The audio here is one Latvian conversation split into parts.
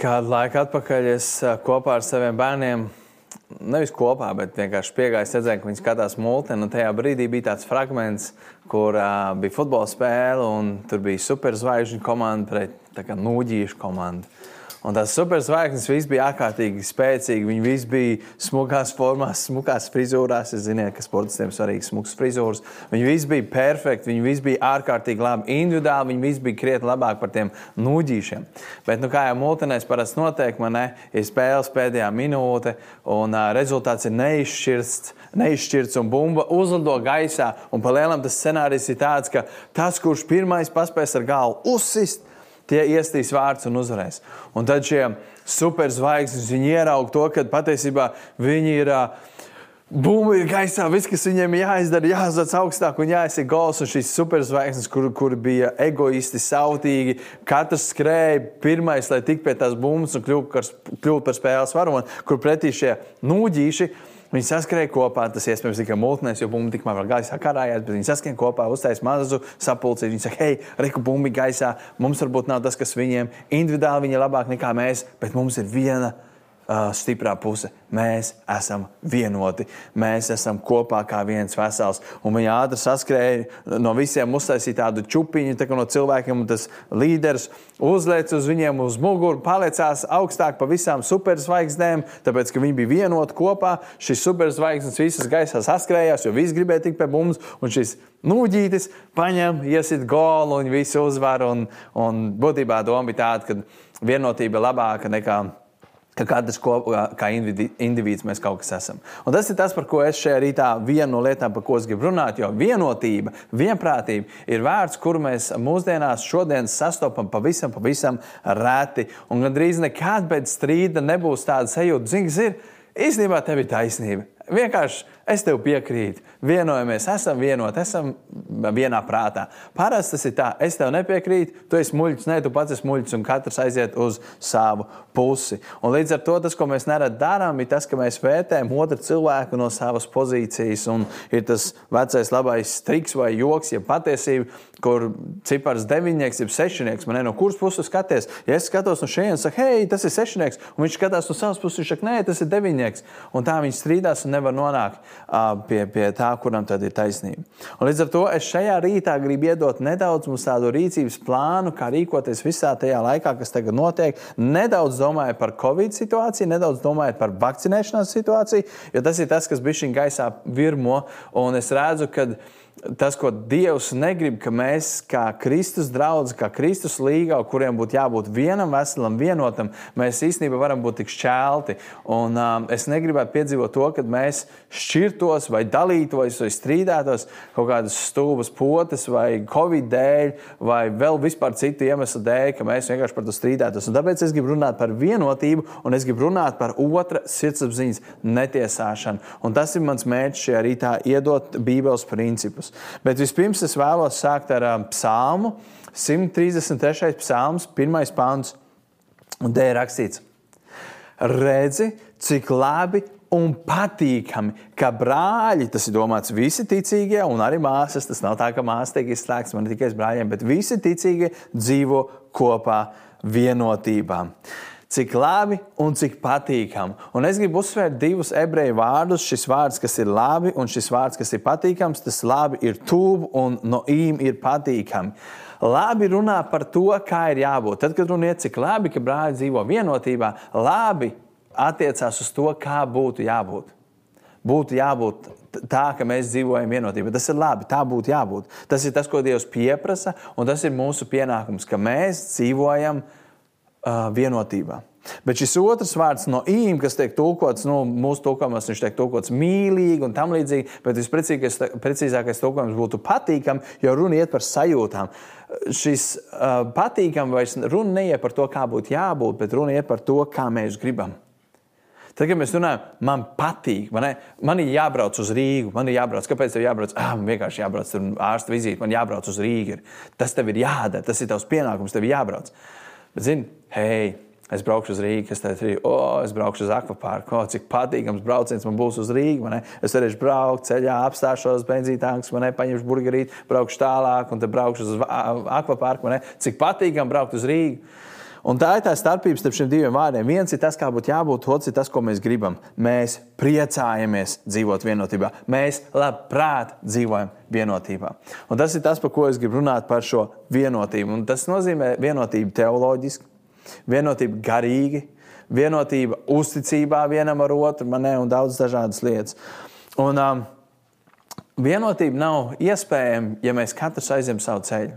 Kādu laiku atpakaļ es kopā ar saviem bērniem, nevis kopā, bet vienkārši piegāju, redzēju, ka viņi skatās multeni. Tajā brīdī bija tāds fragments, kur uh, bija futbola spēle, un tur bija superzvaigžņu komanda pret nūģīšu komandu. Un tās superzvaigznes viss bija ārkārtīgi spēcīgi. Viņi visi bija smukās formās, smukās frizūrās. Es zinu, ka sportistiem svarīgi smukas frizūras. Viņi visi bija perfekti, viņi visi bija ārkārtīgi labi. Individuāli viņi visi bija krietni labāk par tiem nūģīšiem. Bet, nu, kā jau multinēs parasti notiek, man ne, ir spēles pēdējā minūte, un uh, rezultāts ir neizšķirts. Neizšķirts un bumba uzlido gaisā. Un pa lielam tas scenārijs ir tāds, ka tas, kurš pirmais paspēs ar galvu uzsist, tie iestīs vārds un uzvarēs. Un tad šie superzvaigznes ieraudzīja to, ka patiesībā viņi ir. Bumba ir gaisā, viss, kas viņiem jāizdara, jāuzsver augstāk un jāizsaka gols. Un šīs superzvaigznes, kur, kur bija egoisti, sautīgi, katrs skrēja pirmais, lai tiktu pie tās bumbas un kļūtu par spēles varoni, kur pretī šie nūģīši Viņi saskrēja kopā, tas iespējams tikai multinēs, jo bumba tikmēr vēl gaisā karājās, bet viņi saskrēja kopā, uztaisīja mazu sapulci. Viņi saka, hei, reku bumbi gaisā, mums varbūt nav tas, kas viņiem individuāli viņi ir labāk nekā mēs, bet mums ir viena uh, stiprā puse. Mēs esam vienoti, mēs esam kopā kā viens vesels. Un viņa ātri saskrēja no visiem, uztaisīja tādu čupiņu tā no cilvēkiem, un tas līderis uzlēca uz viņiem uz muguras, paliecās augstāk par visām superzvaigznēm, tāpēc, ka viņi bija vienoti kopā. Šis superzvaigznes visas gaisā saskrējās, jo visi gribēja tikt pie mums, un šis nūģītis paņem, iesit golu, un visi uzvar. Un, un būtībā doma bija tāda, ka vienotība ir labāka nekā ka katrs kopā, kā indivīds, mēs kaut kas esam. Un tas ir tas, par ko es šajā rītā vienu no lietām, par ko es gribu runāt. Jo vienotība, vienprātība ir vērts, kuru mēs mūsdienās šodien sastopam pavisam, pavisam reti. Un gandrīz nekad pēc strīda nebūs tāda sajūta, zināms, ir īstenībā tev ir taisnība. Vienkārši es tev piekrītu, vienojamies, esam vienoti, esam vienā prātā. Parasti tas ir tā, es tev nepiekrītu, tu esi muļķis, ne, tu pats esi muļķis, un katrs aiziet uz savu pusi. Un līdz ar to tas, ko mēs nerad darām, ir tas, ka mēs vērtējam otru cilvēku no savas pozīcijas, un ir tas vecais labais triks vai joks, ja patiesība, kur cipars deviņnieks, jeb sešnieks, man ne no kuras puses skaties. Ja es skatos no šejienes, saku, hei, tas ir sešnieks, un viņš skatās no savas puses, viņš saka, nē, tas ir deviņnieks. Un tā viņi strīdās un nevar nonākt pie, pie tā, kuram tad ir taisnība. Un līdz ar to es šajā rītā gribu iedot nedaudz mums tādu rīcības plānu, kā rīkoties visā tajā laikā, kas tagad notiek. Nedaudz domāju par Covid situāciju, nedaudz domāju par vakcinēšanās situāciju, jo tas ir tas, kas bija šī gaisā virmo. Un es redzu, ka tas, ko Dievs negrib, ka mēs, kā Kristus draugi, kā Kristus līgā, kuriem būtu jābūt vienam, veselam, vienotam, mēs īstenībā varam būt tik šķelti. Un, um, es negribētu piedzīvot to, ka mēs šķirtos vai dalītos vai strīdētos kaut kādas stūvas potes vai covid dēļ vai vēl vispār citu iemeslu dēļ, ka mēs vienkārši par to strīdētos. Un tāpēc es gribu runāt par vienotību un es gribu runāt par otra sirdsapziņas netiesāšanu. Un tas ir mans mērķis šajā rītā iedot Bībeles principus psalmus. Bet vispirms es vēlos sākt ar um, psalmu, 133. psalms, 1. pāns. Un te ir rakstīts, redzi, cik labi un patīkami, ka brāļi, tas ir domāts visi ticīgie, un arī māsas, tas nav tā, ka māsas tiek izslēgts man tikai brāļiem, bet visi ticīgie dzīvo kopā vienotībā cik labi un cik patīkami. Un es gribu uzsvērt divus ebreju vārdus. Šis vārds, kas ir labi, un šis vārds, kas ir patīkams, tas labi ir tuvu un no īm ir patīkami. Labi runā par to, kā ir jābūt. Tad, kad runa ir cik labi, ka brāļi dzīvo vienotībā, labi attiecās uz to, kā būtu jābūt. Būtu jābūt tā, ka mēs dzīvojam vienotībā. Tas ir labi, tā būtu jābūt. Tas ir tas, ko Dievs pieprasa, un tas ir mūsu pienākums, ka mēs dzīvojam vienotībā vienotībā. Bet šis otrs vārds no īm, kas tiek tulkots, nu, mūsu tulkojumos viņš tiek tulkots mīlīgi un tam līdzīgi, bet visprecīzākais tulkojums būtu patīkami, jo runa iet par sajūtām. Šis uh, patīkami vairs runa neiet par to, kā būtu jābūt, bet runa iet par to, kā mēs gribam. Tad, kad mēs runājam, man patīk, man, man ir jābrauc uz Rīgu. Man ir jābrauc. Kāpēc tev jābrauc? Ah, man vienkārši jābrauc tur ārsta vizīte, man jābrauc uz Rīgu. Tas tev ir jādara, tas ir tavs pienākums, tev ir jābrauc. Bet, zini, hei, es braukšu uz Rīgā, es teicu, oh, es braukšu uz akvaparku, oh, cik patīkams brauciens man būs uz Rīgā. Es varēšu braukt ceļā, apstāšos benzīntānkus, paņemšu burgerīti, braukšu tālāk, un tad braukšu uz akvaparku. Cik patīkami braukt uz Rīgā. Un tā ir tā starpība starp šiem diviem vārdiem. Viens ir tas, kā būtu jābūt, otrs ir tas, ko mēs gribam. Mēs priecājamies dzīvot vienotībā. Mēs labprāt dzīvojam vienotībā. Un tas ir tas, par ko es gribu runāt par šo vienotību. Un tas nozīmē vienotību teoloģiski, vienotību garīgi, vienotību uzticībā vienam ar otru, manē, un daudz dažādas lietas. Un, um, vienotība nav iespējama, ja mēs katrs aizjām savu ceļu.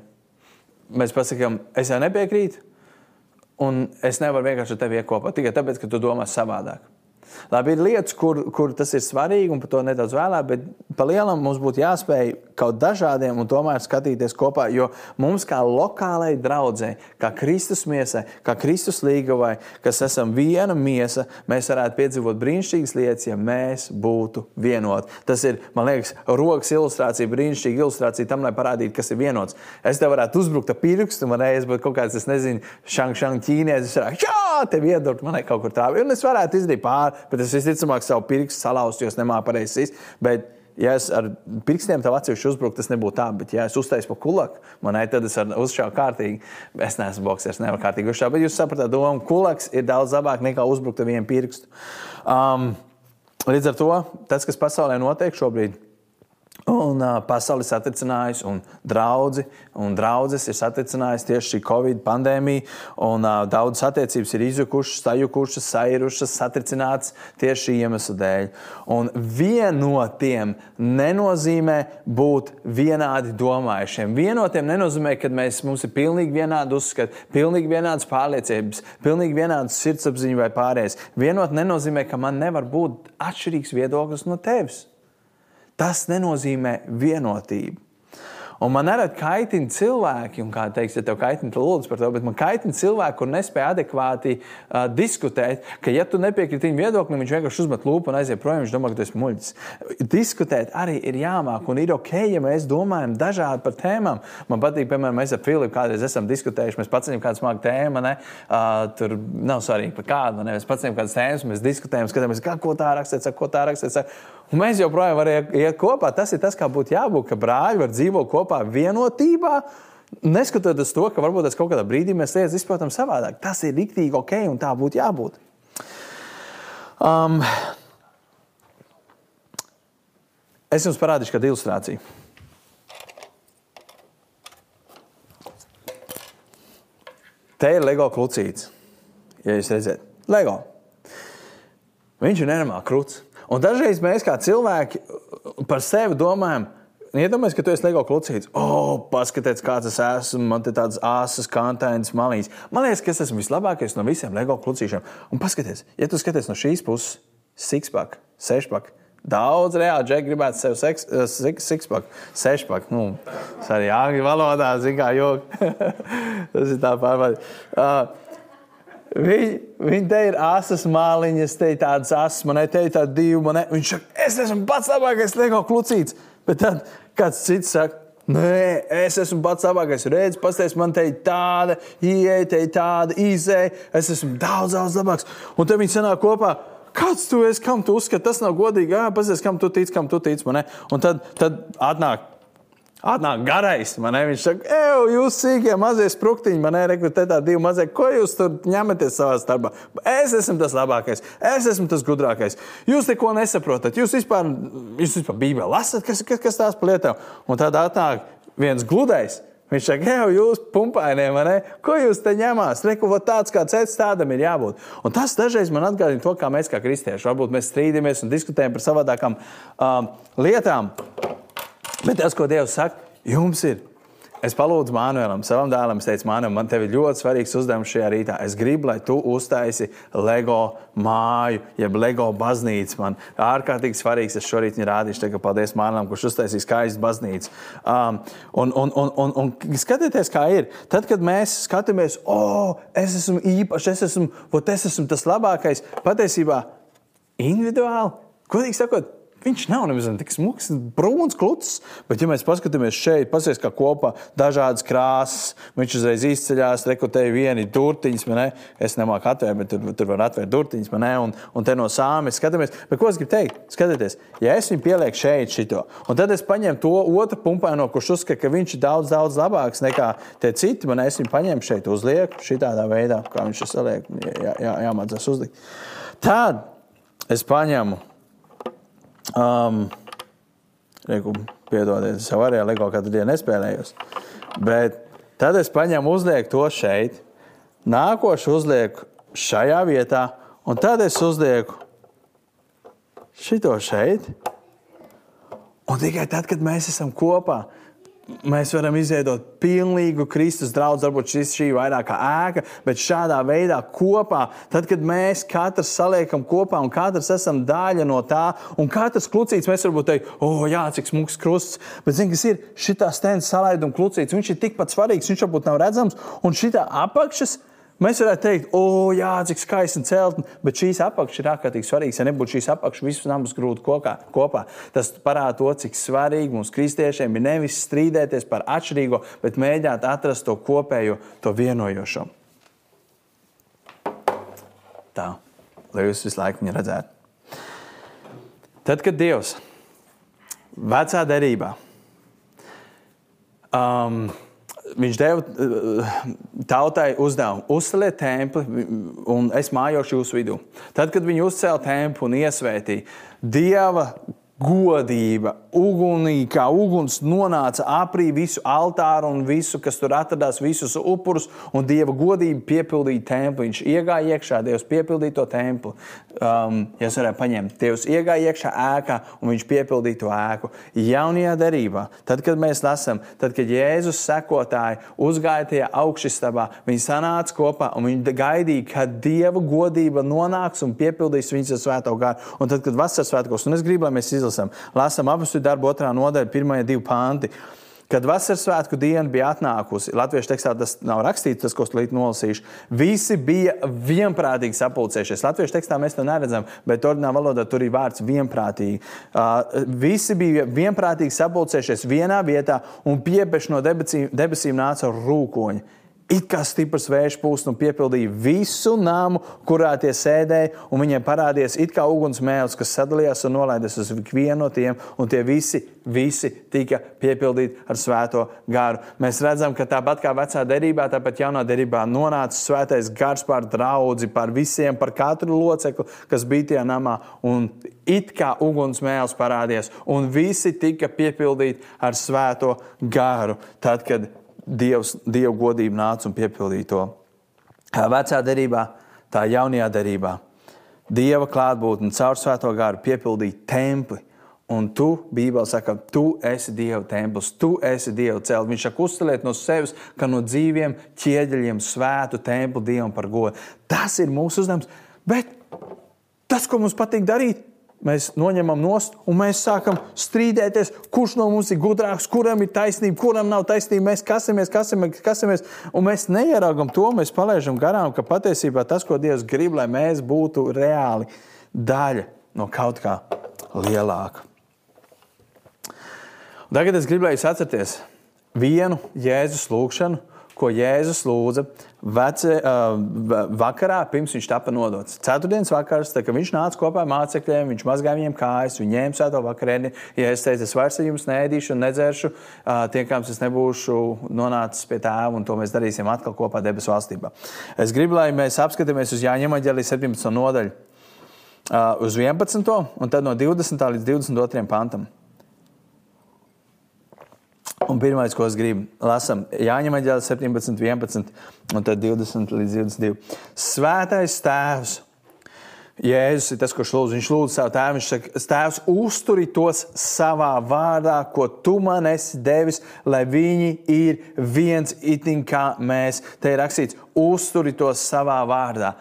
Mēs pasakām, es jau nepiekrītu, un es nevaru vienkārši tevi iekopot tikai tāpēc, ka tu domā savādāk. Labi, ir lietas, kur, kur tas ir svarīgi, un par to nedaudz vēlāk, bet par lielam mums būtu jāspēj kaut dažādiem un tomēr skatīties kopā. Jo mums, kā lokālai draudzēji, kā Kristus miesai, kā Kristus līgavai, kas esam viena miesa, mēs varētu piedzīvot brīnišķīgas lietas, ja mēs būtu vienoti. Tas ir, man liekas, rokas ilustrācija, brīnišķīga ilustrācija tam, lai parādītu, kas ir vienots. Es te varētu uzbrukt ar pirkstu, man reiz būtu kaut kāds, es nezinu, šang-šang ķīnietis, varētu, jā, tev iedurt, man kaut kur tā. Un es varētu izdarīt pāri bet es visticamāk savu pirkstu salauzu, jo es nemāku pareizi. Bet, ja es ar pirkstiem tev atsevišķi uzbruktu, tas nebūtu tā. Bet, ja es uztaisu pa kulaku, man ir tad es uzšākt kārtīgi. Es neesmu boxers, nevaru kārtīgi uzšākt. Bet jūs saprotat, doma, kulaks ir daudz labāk nekā uzbrukt ar vienu pirkstu. Um, līdz ar to tas, kas pasaulē notiek šobrīd, Un uh, pasaule satricinājusi, un draugi un draudzes ir satricinājusi tieši šī Covid pandēmija. Un, uh, daudzas attiecības ir izjukušas, sajukušas, sairušas, satricinātas tieši šī iemesla dēļ. Un vienotiem nenozīmē būt vienādi domājušiem. Vienotiem nenozīmē, ka mēs, mums ir pilnīgi vienādi uzskati, pilnīgi vienādas pārliecības, pilnīgi vienādas sirdsapziņa vai pārējais. Vienot nenozīmē, ka man nevar būt atšķirīgs viedoklis no tevis. Tas nenozīmē vienotību. Un man arī kaitina cilvēki, un kā teiks, ja tev kaitina, tad lūdzu par to, bet man kaitina cilvēki, kur nespēja adekvāti uh, diskutēt, ka, ja tu nepiekriti viņa viedoklim, viņš vienkārši uzmet lūpu un aiziet projām, viņš domā, ka tu esi muļķis. Diskutēt arī ir jāmāk, un ir ok, ja mēs domājam dažādi par tēmām. Man patīk, piemēram, mēs ar Filipu kādreiz esam diskutējuši, mēs paceļam kādu smagu tēmu, ne? Uh, tur nav svarīgi par kādu, ne? mēs paceļam kādas tēmas, mēs diskutējam, skatāmies, kā, ko tā rakstīt, ko tā rakstīt. Un mēs joprojām varam iet kopā. Tas ir tas, kā būtu jābūt, ka brāļi var dzīvot kopā vienotībā. Neskatoties to, ka varbūt tas kaut kādā brīdī mēs lietas izprotam savādāk. Tas ir rīktīgi ok un tā būtu jābūt. Um, es jums parādīšu kādu ilustrāciju. Te ir LEGO klucīts. Ja jūs redzat, LEGO. Viņš ir nenormāli krūts. Un dažreiz mēs kā cilvēki par sevi domājam, Iedomājieties, ka tu esi LEGO klucīts. Oh, paskatieties, kāds es esmu. Man te tādas asas, kantainas, malīs. Man liekas, ka es esmu vislabākais no visiem LEGO klucīšiem. Un paskatieties, ja tu skaties no šīs puses, sixpack, sešpack. Daudz reāli džekļi gribētu sev sixpack, sešpack. Nu, tas arī angļu valodā, zina, kā jok. tas ir tā pārbaudījums. Uh, Viņi, viņi te ir asas māliņas, te ir tādas asas, man te ir tāda divi. Man, viņš saka, es esmu pats labākais LEGO klucīts. Bet tad kāds cits saka, Nē, es esmu pats labākais. Redz, pastāstiet, man te ir tāda ieeja, te ir tāda izēja. Es esmu daudz, daudz labāks. Un tad viņi sanāk kopā. Kāds tu esi, kam tu uzskati, tas nav godīgi? Jā, paskatās, kam tu tici, kam tu tici. Un tad, tad atnāk Atnāk garais, man ne? viņš saka, ej, jūs sīkie mazie spruktiņi, man ir rekrutētā divi mazie. Ko jūs tur ņematies savā starpā? Es esmu tas labākais, es esmu tas gudrākais. Jūs neko nesaprotat. Jūs vispār, jūs vispār Bībeli lasat, kas, kas, kas tās par lietām. Un tad atnāk viens gludais. Viņš saka, ej, jūs pumpainie, ko jūs te ņemās? Reku, tāds kā cits tādam ir jābūt. Un tas dažreiz man atgādina to, kā mēs kā kristieši varbūt mēs strīdamies un diskutējam par savādākām um, lietām. Bet tas, ko Dievs saka, jums ir. Es palūdzu Mānuēlam, savam dēlam, es teicu, Mānuēlam, man te ir ļoti svarīgs uzdevums šajā rītā. Es gribu, lai tu uztaisi LEGO māju, jeb LEGO baznīcu. Man ārkārtīgi svarīgs, es šorīt viņu rādīšu, tagad paldies Mānuēlam, kurš uztaisīs skaistu baznīcu. Um, un, un, un, un, un skatieties, kā ir. Tad, kad mēs skatāmies, o, oh, es esmu īpašs, es esmu, es esmu tas labākais, patiesībā individuāli, godīgi sakot, Viņš nav nemaz tik smags, brūns, kluts. Bet, ja mēs paskatāmies šeit, paskatieties, kā kopā dažādas krāsas, viņš uzreiz izceļās, rekrutēja vienu durtiņu. Ne? Es nemāku atvērt, bet tur, tur var atvērt durtiņus. Un, un te no sāmes skatāmies. Bet, ko es gribu teikt? Skatieties, ja es viņu pielieku šeit, šito, un tad es paņemu to otru pumpaino, kurš uzskata, ka viņš ir daudz, daudz labāks nekā tie citi, man es viņu paņemu šeit, uzlieku šādā veidā, kā viņš to saliek, jā, jā, jāmācās uzlikt. Tad es paņemu Um, Reiku, piedodiet, es jau arī LEGO katru dienu nespēlējos. Bet tad es paņemu, uzlieku to šeit, nākošu uzlieku šajā vietā, un tad es uzlieku šito šeit. Un tikai tad, kad mēs esam kopā, mēs varam izveidot pilnīgu Kristus draugu. Varbūt šis šī ir vairāk kā ēka, bet šādā veidā kopā, tad, kad mēs katrs saliekam kopā un katrs esam daļa no tā, un katrs klucīts, mēs varbūt teiktu, oh, jā, cik smūgs krusts. Bet, zini, kas ir šī stenda salaiduma klucīts, viņš ir tikpat svarīgs, viņš varbūt nav redzams, un šī apakšas Mēs varētu teikt, o, jā, cik skaisti un celtni, bet šīs apakšas ir ārkārtīgi svarīgas. Ja nebūtu šīs apakšas, visus namus grūti kokā, kopā. Tas parāda to, cik svarīgi mums, kristiešiem, ir nevis strīdēties par atšķirīgo, bet mēģināt atrast to kopējo, to vienojošo. Tā, lai jūs visu laiku viņu redzētu. Tad, kad Dievs vecā derībā um, viņš deva eh, tautai uzdevumu uzceliet templi, un es mājošu jūsu vidū. Tad, kad viņi uzcēla templi un iesvētīja Dieva godība, ugunī, kā uguns nonāca aprī visu altāru un visu, kas tur atradās, visus upurus, un Dieva godība piepildīja templi. Viņš iegāja iekšā, Dievs piepildīja to templi. Um, ja es varētu paņemt, Dievs iegāja iekšā ēkā, un viņš piepildīja to ēku. Jaunajā derībā, tad, kad mēs lasām, tad, kad Jēzus sekotāji uzgāja tajā augšstabā, viņi sanāca kopā un viņi gaidīja, kad Dieva godība nonāks un piepildīs viņas svēto gāru. Un tad, kad vasaras svētkos, un es gribu, lai mēs izlasām, izlasām. Lasām apakstu darbu otrā nodaļa, pirmie divi panti. Kad vasaras svētku diena bija atnākusi, Latvijas tekstā tas nav rakstīts, tas, ko es līdz nolasīšu. Visi bija vienprātīgi sapulcējušies. Latvijas tekstā mēs to neredzam, bet ordinālā valodā tur ir vārds vienprātīgi. Uh, visi bija vienprātīgi sapulcējušies vienā vietā, un piepeši no debesīm, debesīm nāca rūkoņi It kā stiprs vējš pūst un piepildīja visu namu, kurā tie sēdēja, un viņiem parādījās it kā ugunsmēls, kas sadalījās un nolaidās uz vienu no tiem, un tie visi, visi tika piepildīti ar svēto garu. Mēs redzam, ka tāpat kā vecā derībā, tāpat jaunā derībā nonāca svētais gars pār draugu, pār visiem, par katru locekli, kas bija tajā namā, un it kā ugunsmēls parādījās, un visi tika piepildīti ar svēto garu. Tad, kad Dievs, Dieva godība nāca un piepildīja to. Vecā derībā, tā jaunajā derībā. Dieva klātbūtne caur svēto gāru piepildīja templi. Un tu, Bībelē, saka, tu esi Dieva templis, tu esi Dieva cēlus. Viņš saka, uzceliet no sevis, ka no dzīviem ķieģeļiem svētu templi Dievam par godu. Tas ir mūsu uzdevums. Bet tas, ko mums patīk darīt, mēs noņemam nost un mēs sākam strīdēties, kurš no mums ir gudrāks, kuram ir taisnība, kuram nav taisnība. Mēs kasamies, kasamies, kasamies, un mēs neieraugam to, mēs palaidām garām, ka patiesībā tas, ko Dievs grib, lai mēs būtu reāli daļa no kaut kā lielāka. Tagad es jūs atcerieties vienu Jēzus lūgšanu, ko Jēzus lūdza vece, uh, vakarā, pirms viņš tika nodots. Ceturtdienas vakars, tad, kad viņš nāca kopā ar mācekļiem, viņš mazgāja viņiem kājas, viņi ņēma svēto vakarieni. Ja es teicu, es vairs ar jums nēdīšu un nedzeršu, uh, tiekams es nebūšu nonācis pie tēva, un to mēs darīsim atkal kopā debesu valstībā. Es gribu, lai mēs apskatāmies uz Jāņa Maģelī 17. nodaļu, uh, uz 11. un tad no 20. līdz 22. pantam. Un pirmais, ko es gribu, lasām Jāņa Maģēlē 17, 11 un tad 20 līdz 22. Svētais tēvs. Jēzus ir tas, kurš lūdz. Viņš lūdz savu tēvu. Viņš saka, Tēvs, uzturi tos savā vārdā, ko tu man esi devis, lai viņi ir viens itin kā mēs. Te ir rakstīts, uzturi tos savā vārdā.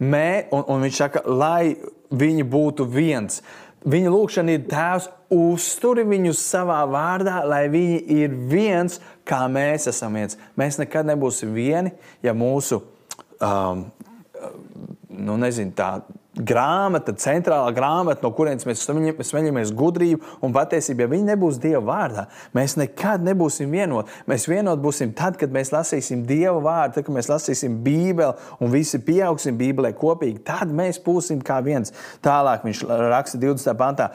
Mē, un, un viņš saka, lai viņi būtu viens. Viņa lūkšana ir Tēvs, uzturi viņus savā vārdā, lai viņi ir viens, kā mēs esam viens. Mēs nekad nebūsim vieni, ja mūsu um, nu, nezinu, tā grāmata, centrālā grāmata, no kurienes mēs smeļamies gudrību un patiesību. Ja viņi nebūs Dieva vārdā, mēs nekad nebūsim vienoti. Mēs vienoti būsim tad, kad mēs lasīsim Dieva vārdu, tad, kad mēs lasīsim Bībeli un visi pieaugsim Bībelē kopīgi. Tad mēs būsim kā viens. Tālāk viņš raksta 20. pantā.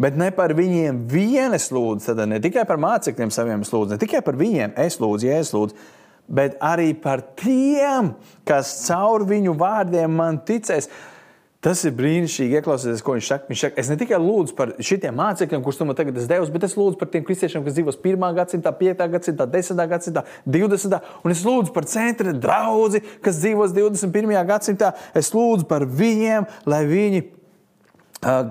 Bet ne par viņiem viena es lūdzu, tad ne tikai par mācekļiem saviem lūdzu, ne tikai par viņiem es lūdzu, ja es lūdzu, bet arī par tiem, kas caur viņu vārdiem man ticēs. Tas ir brīnišķīgi, ieklausīties, ko viņš saka. Viņš saka, es ne tikai lūdzu par šiem mācekļiem, kurus tu man tagad esi devis, bet es lūdzu par tiem kristiešiem, kas dzīvo 1. gadsimtā, 5. gadsimtā, 10. gadsimtā, 20. un es lūdzu par centra draugu, kas dzīvos 21. gadsimtā. Es lūdzu par viņiem, lai viņi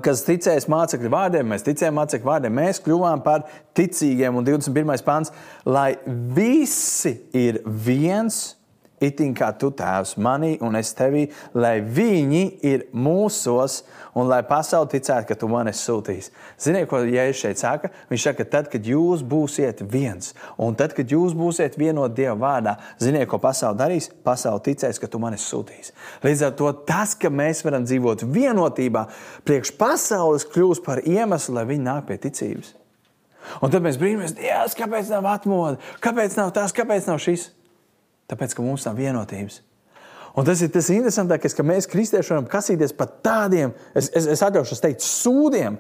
kas ticēs mācekļu vārdiem, mēs ticējām mācekļu vārdiem, mēs kļuvām par ticīgiem. Un 21. pāns, lai visi ir viens itin kā tu tēvs manī un es tevī, lai viņi ir mūsos un lai pasauli ticētu, ka tu man esi sūtījis. Ziniet, ko Jēzus šeit saka? Viņš saka, ka tad, kad jūs būsiet viens, un tad, kad jūs būsiet vienot Dieva vārdā, ziniet, ko pasauli darīs? Pasauli ticēs, ka tu man esi sūtījis. Līdz ar to tas, ka mēs varam dzīvot vienotībā, priekš pasaules kļūs par iemeslu, lai viņi nāk pie ticības. Un tad mēs brīnamies, Dievs, kāpēc nav atmodu, kāpēc nav tas, kāpēc nav šis? Tāpēc, ka mums nav vienotības. Un tas ir tas interesantākais, ka mēs, kristieši, varam kasīties par tādiem, es, es, es atļaušos teikt, sūdiem.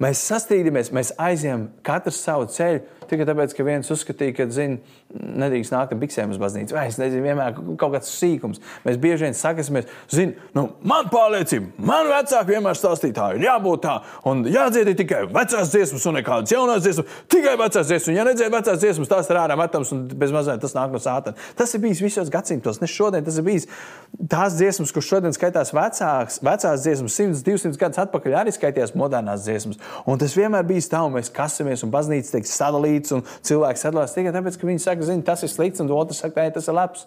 Mēs sastrīdamies, mēs aizjām katrs savu ceļu tikai tāpēc, ka viens uzskatīja, ka, zina, nedrīkst nākt ar biksēm uz baznīcu. Vai es nezinu, vienmēr kaut kāds sīkums. Mēs bieži vien sakasimies, zini, nu, man pārliecība, man vecāki vienmēr stāstīja, tā ir jābūt tā, un jādzied tikai vecās dziesmas un nekādas jaunās dziesmas, tikai vecās dziesmas. Un, ja nedzēr vecās dziesmas, tās ir ārā metams un bez mazliet tas nāk no sātana. Tas ir bijis visos gadsimtos, ne šodien. Tas ir bijis tās dziesmas, kuras šodien skaitās vecāks, vecās dziesmas, 100, 200 gadus atpakaļ arī skaitījās modernās dziesmas. Un tas vienmēr bijis tā, un mēs kasamies, un baznīca tiek sadalīta slikts, un cilvēks sadalās tikai tāpēc, ka viņi saka, zini, tas ir slikts, un otrs saka, tas ir labs.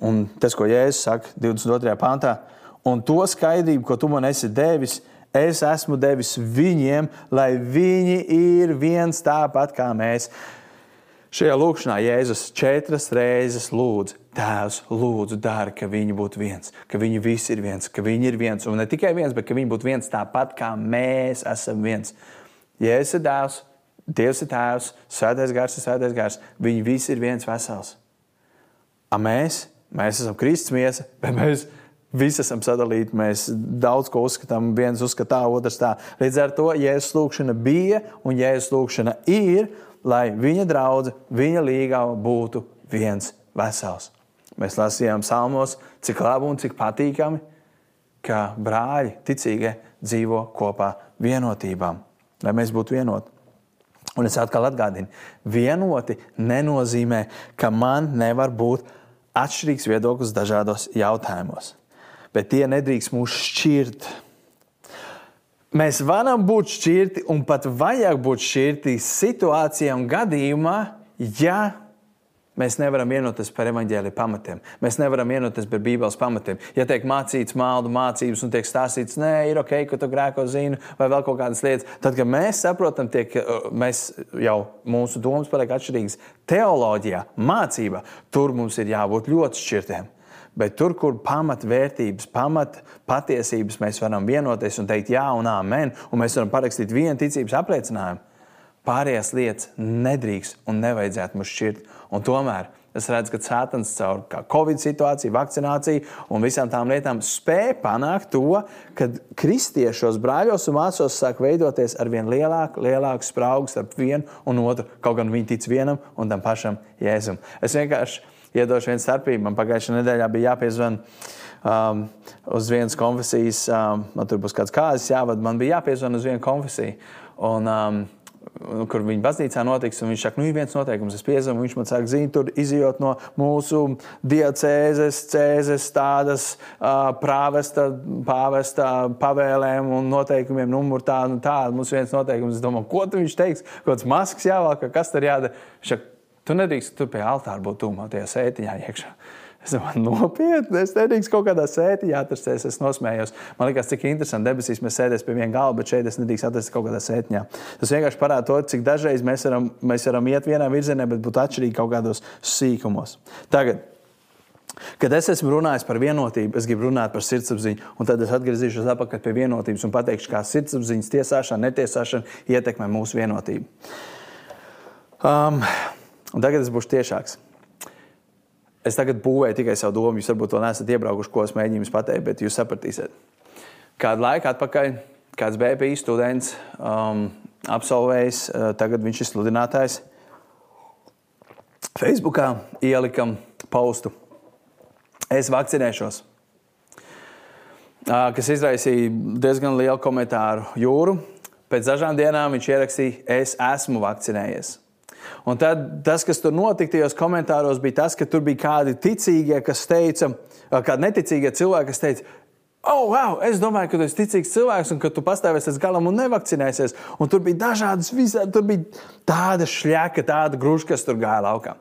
Un tas, ko Jēzus saka 22. pāntā, un to skaidrību, ko tu man esi devis, es esmu devis viņiem, lai viņi ir viens tāpat kā mēs. Šajā lūkšanā Jēzus četras reizes lūdz, Tēvs, lūdzu, dari, ka viņi būtu viens, ka viņi visi ir viens, ka viņi ir viens, un ne tikai viens, bet ka viņi būtu viens tāpat kā mēs esam viens. Jēzus ir dēls, Dievs ir tēvs, svētais gars ir svētais gars. Viņi visi ir viens vesels. A mēs, mēs esam Kristus miesa, bet mēs visi esam sadalīti. Mēs daudz ko uzskatām, viens uzskata tā, otrs tā. Līdz ar to Jēzus lūgšana bija un Jēzus lūgšana ir, lai viņa draudzene, viņa līgā būtu viens vesels. Mēs lasījām salmos, cik labi un cik patīkami, ka brāļi, ticīgie, dzīvo kopā vienotībām, lai mēs būtu vienoti. Un es atkal atgādinu, vienoti nenozīmē, ka man nevar būt atšķirīgs viedoklis dažādos jautājumos. Bet tie nedrīkst mūs šķirt. Mēs varam būt šķirti un pat vajag būt šķirti situācijā un gadījumā, ja Mēs nevaram vienoties par evaņģēlīju pamatiem. Mēs nevaram vienoties par Bībeles pamatiem. Ja tiek mācīts maldu mācības un tiek stāstīts, nē, ir ok, ka tu grēko zini, vai vēl kaut kādas lietas, tad, kad mēs saprotam, tiek, mēs jau mūsu domas paliek atšķirīgas teoloģijā, mācībā, tur mums ir jābūt ļoti šķirtiem. Bet tur, kur pamatvērtības, pamat patiesības mēs varam vienoties un teikt jā un amen, un mēs varam parakstīt vienu ticības apliecinājumu, pārējās lietas nedrīkst un nevajadzētu mums šķirt. Un tomēr es redzu, ka Cēlons caur Covid situāciju, vakcināciju un visām tām lietām spēja panākt to, ka kristiešos brāļos un māsos sāk veidoties ar vien lielāku, lielāku spraugu starp vienu un otru. Kaut gan viņi tic vienam un tam pašam jēzum. Es vienkārši iedošu vienu starpību. Man pagājušajā nedēļā bija jāpiezvan. Um, uz vienas konfesijas, um, man tur būs kāds kāzas jāvada, man bija jāpiezvan uz vienu konfesiju. Un, um, kur viņa baznīcā notiks. Viņš saka, nu, ir viens noteikums, es piezemu. Viņš man saka, zini, tur izjūt no mūsu diacēzes, cēzes, tādas uh, prāvesta, pāvesta pavēlēm un noteikumiem, numur tādu un tādu. Mums viens noteikums, es domāju, ko viņš teiks, kāds masks jāvelk, kas tur jādara. Viņš saka, tu nedrīkst tur pie altāra būt tūmā, tajā sētiņā iekšā. Es domāju, nopietni, es nedrīkstu kaut kādā sētī atrasties. Es nosmējos. Man liekas, cik interesanti debesīs mēs sēdēsim pie viena galva, bet šeit es nedrīkstu atrasties kaut kādā sētiņā. Tas vienkārši parāda to, cik dažreiz mēs varam, mēs varam iet vienā virzienā, bet būt atšķirīgi kaut kādos sīkumos. Tagad Kad es esmu runājis par vienotību, es gribu runāt par sirdsapziņu, un tad es atgriezīšos atpakaļ pie vienotības un pateikšu, kā sirdsapziņas tiesāšana, netiesāšana ietekmē mūsu vienotību. Um, tagad es būšu tiešāks. Es tagad būvēju tikai savu domu. Jūs varbūt vēl neesat iebraukuši, ko es mēģinu jums pateikt, bet jūs sapratīsiet. Kādu laiku atpakaļ kāds BPI students um, absolvējis, uh, tagad viņš ir sludinātājs. Facebookā ielikam postu. Es vakcinēšos, uh, kas izraisīja diezgan lielu komentāru jūru. Pēc dažām dienām viņš ierakstīja, es esmu vakcinējies. Un tad tas, kas tur notika tajos komentāros, bija tas, ka tur bija kādi ticīgie, kas teica, kādi neticīgie cilvēki, kas teica, Oh, wow! Es domāju, ka tu esi ticīgs cilvēks un ka tu pastāvēsi līdz galam un nevakcinēsies. Un tur bija dažādas, visādi, tur bija tāda šļaka, tāda gruša, kas tur gāja laukā.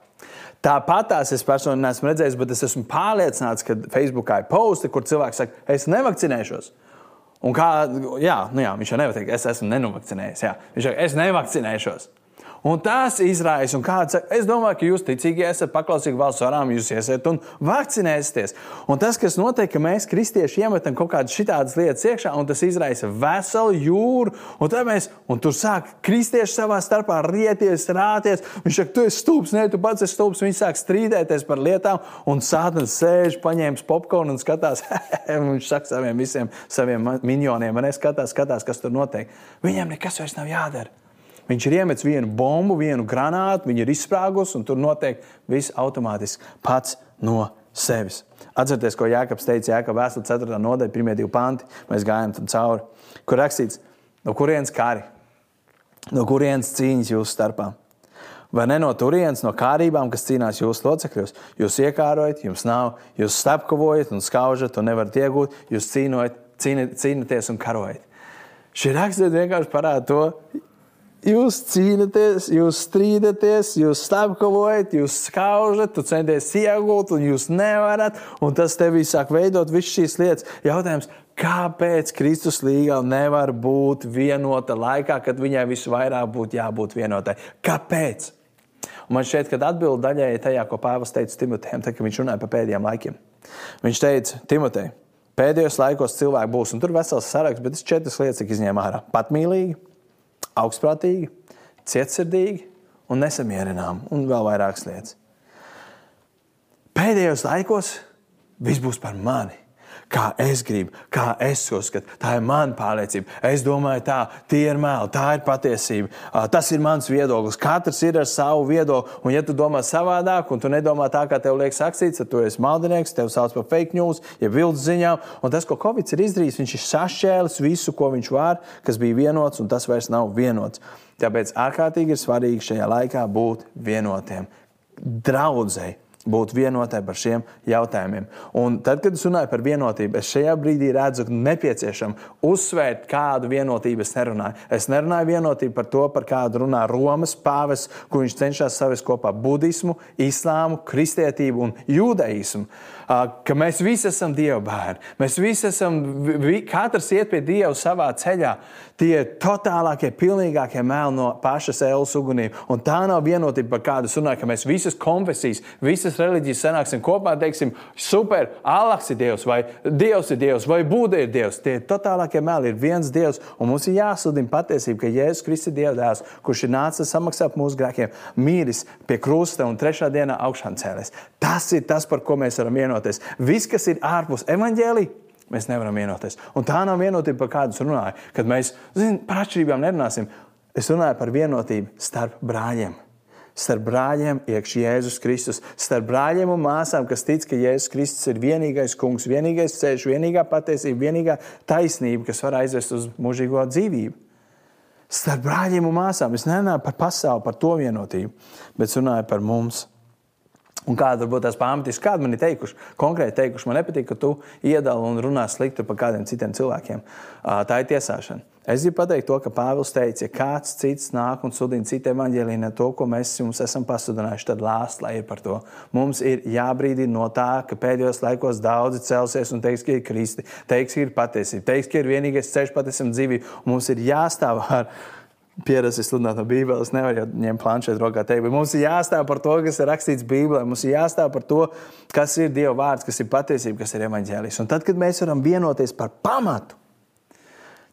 Tāpat tās es personīgi neesmu redzējis, bet es esmu pārliecināts, ka Facebookā ir posti, kur cilvēks saka, es nevakcinēšos. Un kā, jā, nu jā, viņš jau nevar teikt, es esmu nenovakcinējies. Jā. Viņš saka, es nevakcinēšos. Un tas izraisa, un kāds saka, es domāju, ka jūs ticīgi esat paklausīgi valsts varām, jūs iesiet un vakcinēsieties. Un tas, kas notiek, ka mēs, kristieši, iemetam kaut kādas šitādas lietas iekšā, un tas izraisa veselu jūru, un tad mēs, un tur sāk kristieši savā starpā rieties, rāties. Viņš saka, tu esi stulbs, ne, tu pats esi stulbs. Viņi sāk strīdēties par lietām, un sātnes sēž, paņēmis popkornu un skatās. viņš saka saviem visiem saviem minioniem, man skatās, skatās, kas tur notiek. Viņiem nekas vairs nav jādara. Viņš ir iemetis vienu bumbu, vienu granātu, viņa ir izsprāgusi, un tur notiek viss automātiski pats no sevis. Atcerieties, ko Jēkabs teica Jēkabā vēsturē, 4. nodaļa, 1. divi panti. Mēs gājām cauri, kur rakstīts, no kurienes kari, no kurienes cīņas jūsu starpā. Vai ne no turienes, no kārībām, kas cīnās jūsu locekļos? Jūs iekārojat, jums nav, jūs slepkavojat un skaužat un nevarat iegūt, jūs cīnojat, cīnaties un karojat. Šī rakstura vienkārši parāda to, Jūs cīnāties, jūs strīdaties, jūs stāvkavojat, jūs skaužat, tu centies iegūt, un jūs nevarat. Un tas tevī sāk veidot visas šīs lietas. Jautājums, kāpēc Kristus līga nevar būt vienota laikā, kad viņai visvairāk būtu jābūt vienotai? Kāpēc? Un man šķiet, ka atbilde daļai ir tajā, ko Pāvils teica Timotejam, kad viņš runāja par pēdējiem laikiem. Viņš teica, Timotei, pēdējos laikos cilvēki būs, un tur vesels saraksts, bet es četras lietas izņēmu ārā. Patmīlīgi, augstprātīgi, cietsirdīgi un nesamierināmi, un vēl vairākas lietas. Pēdējos laikos viss būs par mani kā es gribu, kā es uzskatu. Tā ir mana pārliecība. Es domāju, tā ir meli, tā ir patiesība. Tas ir mans viedoklis. Katrs ir ar savu viedokli. Un, ja tu domā savādāk, un tu nedomā tā, kā tev liekas rakstīts, tad tu esi maldinieks, tev sauc par fake news, ja viltus ziņām. Un tas, ko Covid ir izdarījis, viņš ir sašķēlis visu, ko viņš var, kas bija vienots, un tas vairs nav vienots. Tāpēc ārkārtīgi ir svarīgi šajā laikā būt vienotiem. Draudzēji būt vienotai par šiem jautājumiem. Un tad, kad es runāju par vienotību, es šajā brīdī redzu, ka nepieciešams uzsvērt, kādu vienotību es nerunāju. Es nerunāju vienotību par to, par kādu runā Romas pāvis, kur viņš cenšas savest kopā budismu, islāmu, kristietību un jūdaismu ka mēs visi esam Dieva bērni. Mēs visi esam, vi, katrs iet pie Dieva savā ceļā. Tie ir totālākie, pilnīgākie meli no pašas ēlas ugunīm. Un tā nav vienotība, par kādu runāju, ka mēs visas konfesijas, visas reliģijas sanāksim kopā un teiksim, super, Alaks ir Dievs, vai Dievs ir Dievs, vai Būda ir Dievs. Tie totālākie meli ir viens Dievs, un mums ir jāsludina patiesība, ka Jēzus Kristus ir Dieva dēls, kurš ir nācis samaksāt mūsu grēkiem, mīlis pie krusta un trešā dienā augšām cēlēs. Tas ir tas, par ko mēs varam vienoties vienoties. Viss, kas ir ārpus evaņģēlī, mēs nevaram vienoties. Un tā nav vienotība, par kādu es runāju. Kad mēs zin, par atšķirībām nerunāsim, es runāju par vienotību starp brāļiem. Starp brāļiem, iekšā Jēzus Kristus, starp brāļiem un māsām, kas tic, ka Jēzus Kristus ir vienīgais kungs, vienīgais ceļš, vienīgā patiesība, vienīgā taisnība, kas var aizvest uz mūžīgo dzīvību. Starp brāļiem un māsām es nerunāju par pasauli, par to vienotību, bet runāju par mums. Un kāda varbūt tās pamatis, kāda man ir teikuši, konkrēti teikuši, man nepatīk, ka tu iedali un runā slikti par kādiem citiem cilvēkiem. Tā ir tiesāšana. Es gribu pateikt to, ka Pāvils teica, ja kāds cits nāk un sudina citu evaņģēlīnu ne to, ko mēs jums esam pasludinājuši, tad lāst, lai ir par to. Mums ir jābrīdina no tā, ka pēdējos laikos daudzi celsies un teiks, ka ir Kristi, teiks, ka ir patiesība, teiks, ka ir vienīgais ceļš patiesam dzīvību. Mums ir jāstāv ar pieredzes sludināt no Bībeles, nevar jau ņemt planšetu rokā. Teikt, mums ir jāstāv par to, kas ir rakstīts Bībelē, mums ir jāstāv par to, kas ir Dieva vārds, kas ir patiesība, kas ir evaņģēlijs. Un tad, kad mēs varam vienoties par pamatu,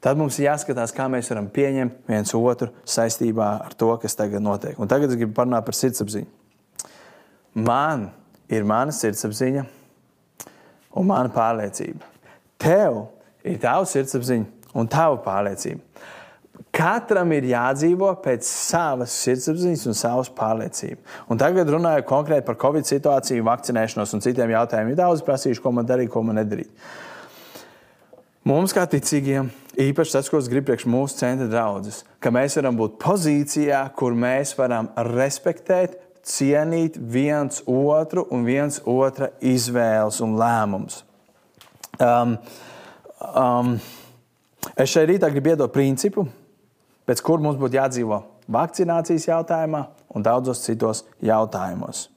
tad mums ir jāskatās, kā mēs varam pieņemt viens otru saistībā ar to, kas tagad notiek. Un tagad es gribu parunāt par sirdsapziņu. Man ir mana sirdsapziņa un mana pārliecība. Tev ir tava sirdsapziņa un tava pārliecība. Katram ir jādzīvo pēc savas sirdsapziņas un savas pārliecības. Un tagad runājot konkrēti par Covid situāciju, vakcinēšanos un citiem jautājumiem, ir daudz prasījuši, ko man darīt, ko man nedarīt. Mums, kā ticīgiem, īpaši tas, ko es gribu priekš mūsu centra draudzes, ka mēs varam būt pozīcijā, kur mēs varam respektēt, cienīt viens otru un viens otra izvēles un lēmumus. Um, um, es šeit rītā gribu iedot principu, pēc kur mums būtu jādzīvo vakcinācijas jautājumā un daudzos citos jautājumos.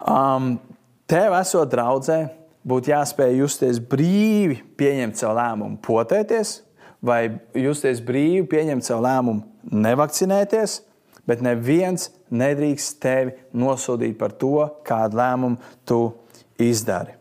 Um, tev esot draudzē, būtu jāspēj justies brīvi, pieņemt savu lēmumu, potēties, vai justies brīvi, pieņemt savu lēmumu, nevakcinēties, bet neviens nedrīkst tevi nosodīt par to, kādu lēmumu tu izdari.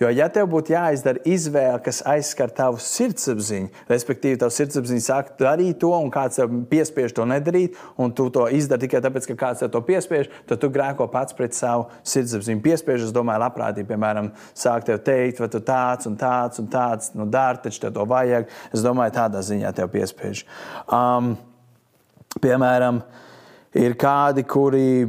Jo, ja tev būtu jāizdara izvēle, kas aizskar tavu sirdsapziņu, respektīvi, tavs sirdsapziņa saka, darīt to, un kāds tev piespiež to nedarīt, un tu to izdari tikai tāpēc, ka kāds tev to piespiež, tad tu grēko pats pret savu sirdsapziņu. Piespiež, es domāju, labprātīgi, piemēram, sāk tev teikt, vai tu tāds un tāds un tāds, nu, dari, taču tev to vajag. Es domāju, tādā ziņā tev piespiež. Um, piemēram, ir kādi, kuri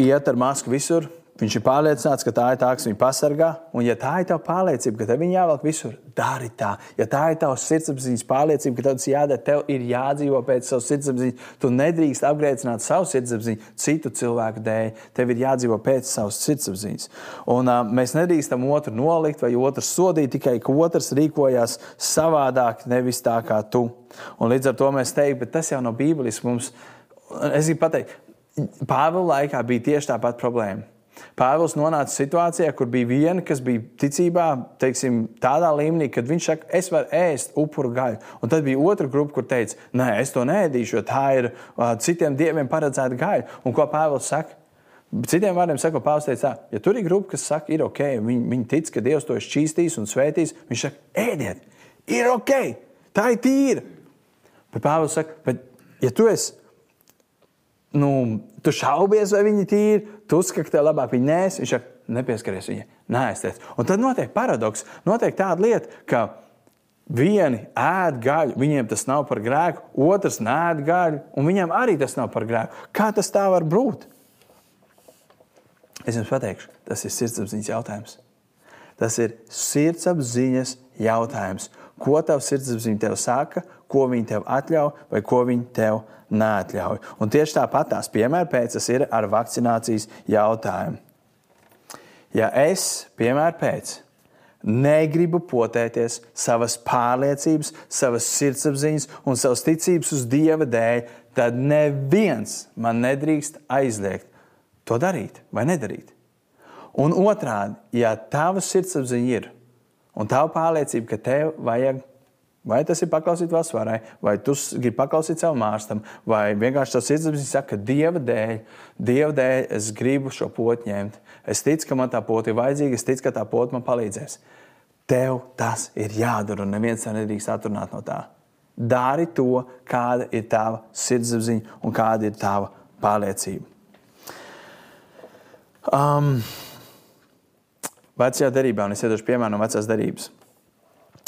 iet ar masku visur, Viņš ir pārliecināts, ka tā ir tā, kas viņu pasargā. Un, ja tā ir tava pārliecība, ka tev viņa jāvelk visur, dari tā. Ja tā ir tavs sirdsapziņas pārliecība, ka tev tas jādara, tev ir jādzīvo pēc savas sirdsapziņas. Tu nedrīkst apgrēcināt savu sirdsapziņu citu cilvēku dēļ. Tev ir jādzīvo pēc savas sirdsapziņas. Un, uh, mēs nedrīkstam otru nolikt vai otru sodīt tikai, ka otrs rīkojas savādāk, nevis tā kā tu. Un līdz ar to mēs teiktu, bet tas jau nav Bībeles mums. Es gribu pateikt, Pāvila laikā bija tieši tā pati problēma Pāvils nonāca situācijā, kur bija viena, kas bija ticībā teiksim, tādā līmenī, ka viņš saka, es varu ēst upuru gaļu. Un tad bija otra grupa, kur teica, nē, es to nēdīšu, jo tā ir uh, citiem dieviem paredzēta gaļa. Un ko Pāvils saka? Citiem vārdiem sakot, Pāvils teica, tā, ja tur ir grupa, kas saka, ir ok, viņi, viņi tic, ka Dievs to ir šķīstījis un svētījis, viņš saka, ēdiet, ir ok, tā ir tīra. Bet Pāvils saka, bet ja tu esi nu, tu šaubies, vai viņi ir tīri, tu uzskati, ka tev labāk viņi nēs. Viņš saka, nepieskaries viņai, nēstiet. Un tad notiek paradoks. Notiek tāda lieta, ka vieni ēd gaļu, viņiem tas nav par grēku, otrs nēd gaļu, un viņiem arī tas nav par grēku. Kā tas tā var būt? Es jums pateikšu, tas ir sirdsapziņas jautājums. Tas ir sirdsapziņas jautājums. Ko tavs sirdsapziņa tev saka, ko viņi tev atļauj vai ko viņi tev neatļauj. Un tieši tāpat tās piemēra pēc tas ir ar vakcinācijas jautājumu. Ja es, piemēram, pēc, negribu potēties savas pārliecības, savas sirdsapziņas un savas ticības uz Dieva dēļ, tad neviens man nedrīkst aizliegt to darīt vai nedarīt. Un otrādi, ja tava sirdsapziņa ir un tava pārliecība, ka tev vajag Vai tas ir paklausīt varai, vai tu gribi paklausīt savam mārstam, vai vienkārši tas sirdsapziņa saka, ka Dieva dēļ, Dieva dēļ es gribu šo potu ņemt. Es ticu, ka man tā pota ir vajadzīga, es ticu, ka tā pota man palīdzēs. Tev tas ir jādara, un neviens tev nedrīkst atrunāt no tā. Dari to, kāda ir tava sirdsapziņa un kāda ir tava pārliecība. Um, vecajā derībā, un es iedošu piemēru no vecās derības.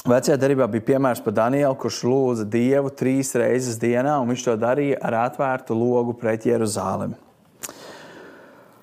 Vecajā darbā bija piemērs par Danielu, kurš lūdza Dievu trīs reizes dienā, un viņš to darīja ar atvērtu logu pret Jeruzalemi,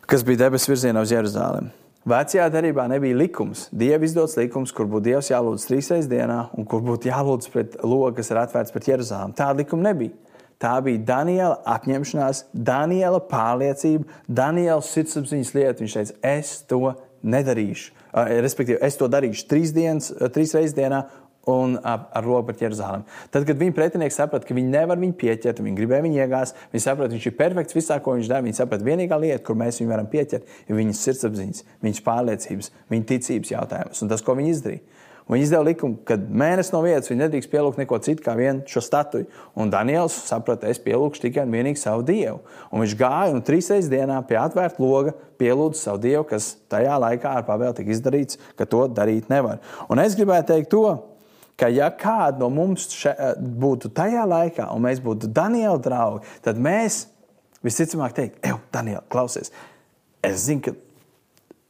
kas bija debesu virzienā uz Jeruzalemi. Vecajā darbā nebija likums. Dieva izdots likums, kur būtu Dievs jālūdz trīs reizes dienā, un kur būtu jālūdz pret logu, kas ir atvērts pret Jeruzalemi. Tāda likuma nebija. Tā bija Daniela apņemšanās, Daniela pārliecība, Daniela sirdsapziņas lieta. Viņš teica, es to nedarīšu. Respektīvi, es to darīšu trīs, dienas, trīs reizes dienā, un ar roku pret Jeruzalem. Tad, kad viņa pretinieki saprata, ka viņi nevar viņu pieķert, viņi gribēja viņu iegāzt, viņi saprata, viņš ir perfekts visā, ko viņš dara. Viņi saprata, vienīgā lieta, kur mēs viņu varam pieķert, ir viņas sirdsapziņas, viņas pārliecības, viņa ticības jautājums un tas, ko viņi izdarīja. Viņi izdeva likumu, ka mēnesis no vietas viņi nedrīkst pielūgt neko citu kā vienu šo statuju. Un Daniels saprata, es pielūgšu tikai un vienīgi savu dievu. Un viņš gāja un trīs reizes dienā pie atvērta loga pielūdza savu dievu, kas tajā laikā ar pavēlu tika izdarīts, ka to darīt nevar. Un es gribēju teikt to, ka ja kāda no mums še, būtu tajā laikā, un mēs būtu Daniela draugi, tad mēs visticamāk teiktu, ej, Daniela, klausies, es zinu, ka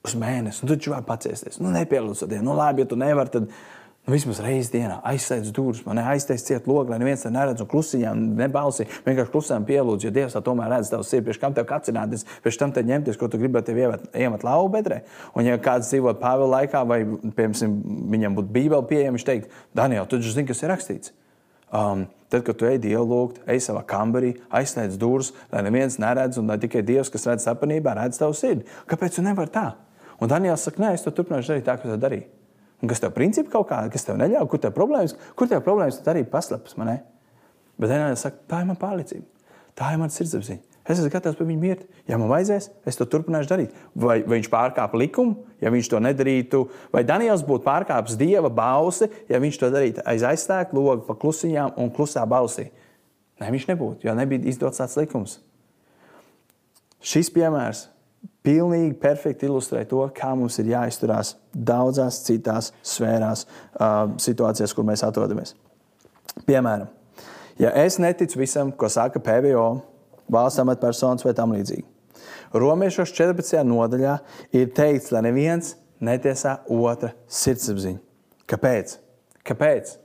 uz mēnesi, un nu, tu vari paciesties. Nu, nepielūdz dienu. Nu, labi, ja tu nevari, tad nu, vismaz reizes dienā aizsēdz durvis, man aiztais ciet logu, lai neviens te neredz un klusiņām nebalsī. Vienkārši klusām pielūdz, jo Dievs tomēr redz tavu sirdi, pēc tam tev kacināties, pēc tam te ņemties, ko tu gribētu tev iemet, iemet lauvu bedrē. Un ja kāds dzīvo Pāvila laikā, vai, piemēram, viņam būtu bībeli pieejama, viņš teikt, Daniel, tu taču zini, kas ir rakstīts. Um, tad, kad tu ej dialogu, ej savā kambarī, aizsniedz durvis, lai neviens neredz, un lai tikai Dievs, kas redz sapanībā, redz tavu sirdi. Kāpēc tu nevari tā? Un Daniels saka, nē, es to turpināšu darīt tā, kā to darīju. Un kas tev principā kaut kāda, kas tev neļauj, kur tev problēmas, kur tev problēmas, tad arī paslēpjas man. Bet Daniels saka, tā ir mana pārliecība, tā ir mana sirdsapziņa. Es esmu gatavs par viņu mirt. Ja man vajadzēs, es to turpināšu darīt. Vai, vai viņš pārkāpa likumu, ja viņš to nedarītu, vai Daniels būtu pārkāpis dieva balsi, ja viņš to darītu aiz aizstāvja logu, pa klusiņām un klusā balsī. Nē, viņš nebūtu, jo nebija izdots tāds likums. Šis piemērs pilnīgi perfekti ilustrē to, kā mums ir jāizturās daudzās citās sfērās, uh, situācijās, kur mēs atrodamies. Piemēram, ja es neticu visam, ko saka PVO, valsts amatpersonas vai tam līdzīgi. Romiešos 14. nodaļā ir teikts, lai neviens netiesā otra sirdsapziņu. Kāpēc? Kāpēc?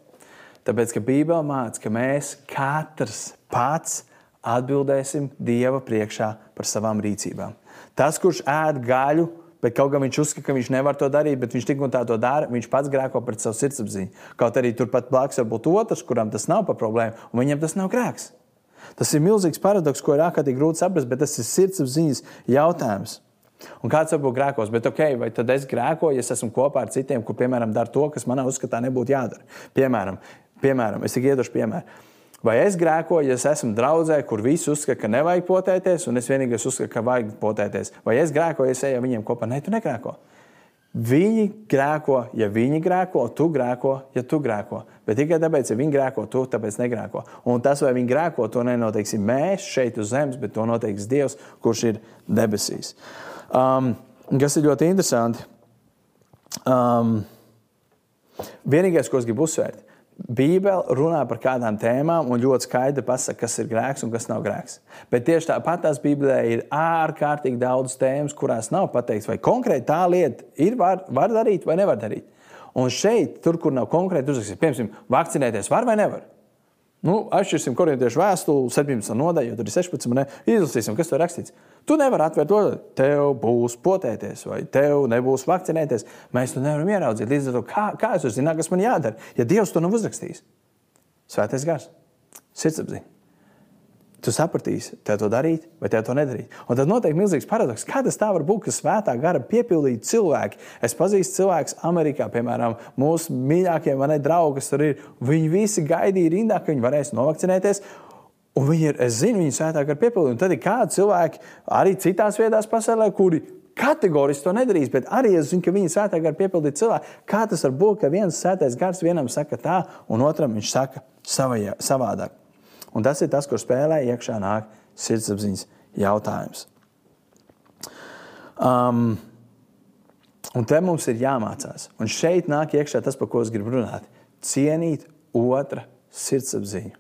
Tāpēc, ka Bībele māca, ka mēs katrs pats atbildēsim Dieva priekšā par savām rīcībām. Tas, kurš ēd gaļu, bet kaut kā viņš uzskata, ka viņš nevar to darīt, bet viņš tik un tā to dara, viņš pats grēko pret savu sirdsapziņu. Kaut arī turpat blakus var būt otrs, kuram tas nav par problēmu, un viņam tas nav grēks. Tas ir milzīgs paradoks, ko ir ārkārtīgi grūti saprast, bet tas ir sirdsapziņas jautājums. Un kāds varbūt grēkos, bet ok, vai tad es grēkoju, ja es esmu kopā ar citiem, kur, piemēram, dara to, kas manā uzskatā nebūtu jādara. Piemēram, piemēram es tikai iedošu piemēru. Vai es grēkoju, ja es esmu draudzē, kur visi uzskata, ka nevajag potēties, un es vienīgais uzskatu, ka vajag potēties? Vai es grēkoju, ja es eju viņiem kopā? Nē, tu negrēko. Viņi grēko, ja viņi grēko, tu grēko, ja tu grēko. Bet tikai tāpēc, ja viņi grēko, tu tāpēc negrēko. Un tas, vai viņi grēko, to nenoteiksim mēs šeit uz zemes, bet to noteiks Dievs, kurš ir debesīs. Um, kas ir ļoti interesanti. Um, vienīgais, ko es gribu uzsvērt, Bībele runā par kādām tēmām un ļoti skaidri pasaka, kas ir grēks un kas nav grēks. Bet tieši tāpat tās Bībelē ir ārkārtīgi daudz tēmas, kurās nav pateikts, vai konkrēti tā lieta ir var, var darīt vai nevar darīt. Un šeit, tur, kur nav konkrēti uzrakstīts, piemēram, vakcinēties var vai nevar. Nu, atšķirsim korintiešu vēstuli, 17. nodaļu, tur ir 16. Ne, izlasīsim, kas tur rakstīts. Tu nevari atvērt to, tev būs potēties, vai tev nebūs vakcinēties. Mēs to nevaram ieraudzīt. Līdz ar to, kā, kā es zinu, kas man jādara, ja Dievs to nav uzrakstījis? Svētais gars, sirdsapziņa. Tu sapratīsi, tev to darīt, vai tev to nedarīt. Un tad notiek milzīgs paradoks. Kā tas tā var būt, ka svētā gara piepildīti cilvēki? Es pazīstu cilvēkus Amerikā, piemēram, mūsu mīļākie mani draugi, kas tur ir. Viņi visi gaidīja rindā, ka viņi varēs novakcinēties. Un viņi ir, es zinu, viņi svētā gara piepildīti. Un tad ir kādi cilvēki arī citās vietās pasaulē, kuri kategoriski to nedarīs, bet arī es zinu, ka viņi svētā gara piepildīti cilvēki. Kā tas var būt, ka viens svētais gars vienam saka tā, un otram viņš saka savajā, savādāk? Un tas ir tas, kur spēlē iekšā nāk sirdsapziņas jautājums. Um, un te mums ir jāmācās. Un šeit nāk iekšā tas, par ko es gribu runāt. Cienīt otra sirdsapziņu.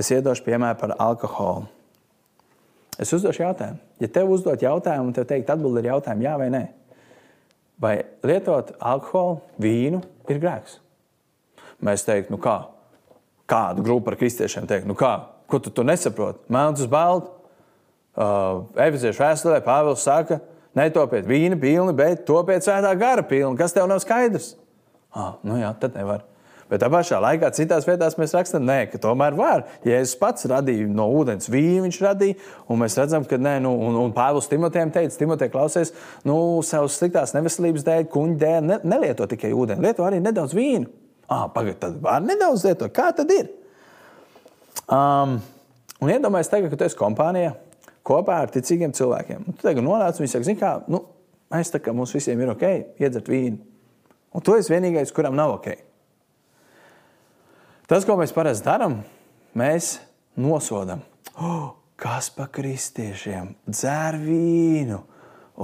Es iedošu piemēru par alkoholu. Es uzdošu jautājumu. Ja tev uzdot jautājumu, un tev teikt, atbildi ir jautājumu, jā vai nē, vai lietot alkoholu, vīnu ir grēks? Mēs teiktu, nu kā? Kādu grupu ar kristiešiem teikt, nu kā, ko tu, tu nesaproti? Melns uz baltu. Uh, Efeziešu vēsturē Pāvils saka, netopiet vīna pilni, bet topiet svētā gara pilni. Kas tev nav skaidrs? Ah, nu jā, tad nevar. Bet tā pašā laikā citās vietās mēs rakstām, nē, ka tomēr var. Jēzus pats radīja no ūdens vīnu, viņš radīja, un mēs redzam, ka nē, nu, un, un Pāvils Timotejam teica, Timotej, klausies, nu, savas sliktās neveselības dēļ, kuņģa dēļ, ne, nelieto tikai ūdeni, lieto arī nedaudz vīnu. Ah, pagaidi, tad var nedaudz lietot. Kā tad ir? Um, un iedomājieties, tagad, kad esi kompānijā kopā ar ticīgiem cilvēkiem. Un tu tagad nonāc un viņi saka, kā, nu, mēs tā kā mums visiem ir ok, iedzert vīnu. Un tu esi vienīgais, kuram nav ok. Tas, ko mēs parasti darām, mēs nosodām. Oh, kas pa kristiešiem dzēr vīnu?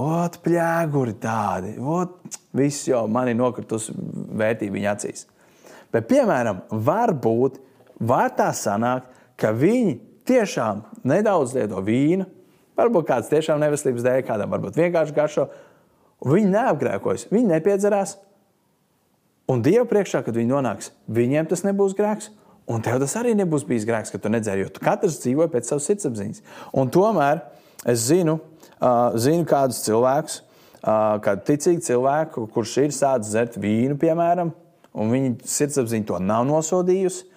Ot, pļāguri tādi. Ot, viss jau man ir nokritusi vērtība viņa acīs. Bet, piemēram, varbūt var tā sanākt, ka viņi tiešām nedaudz lieto vīnu, varbūt kāds tiešām neveselības dēļ, kādam varbūt vienkārši garšo. Viņi neapgrēkojas, viņi nepiedzerās. Un Dieva priekšā, kad viņi nonāks, viņiem tas nebūs grēks. Un tev tas arī nebūs bijis grēks, ka tu nedzēri, jo tu katrs dzīvo pēc savas sirdsapziņas. Un tomēr es zinu, uh, zinu kādus cilvēkus, uh, kādu ticīgu cilvēku, kurš ir sācis dzert vīnu, piemēram, un viņa sirdsapziņa to nav nosodījusi.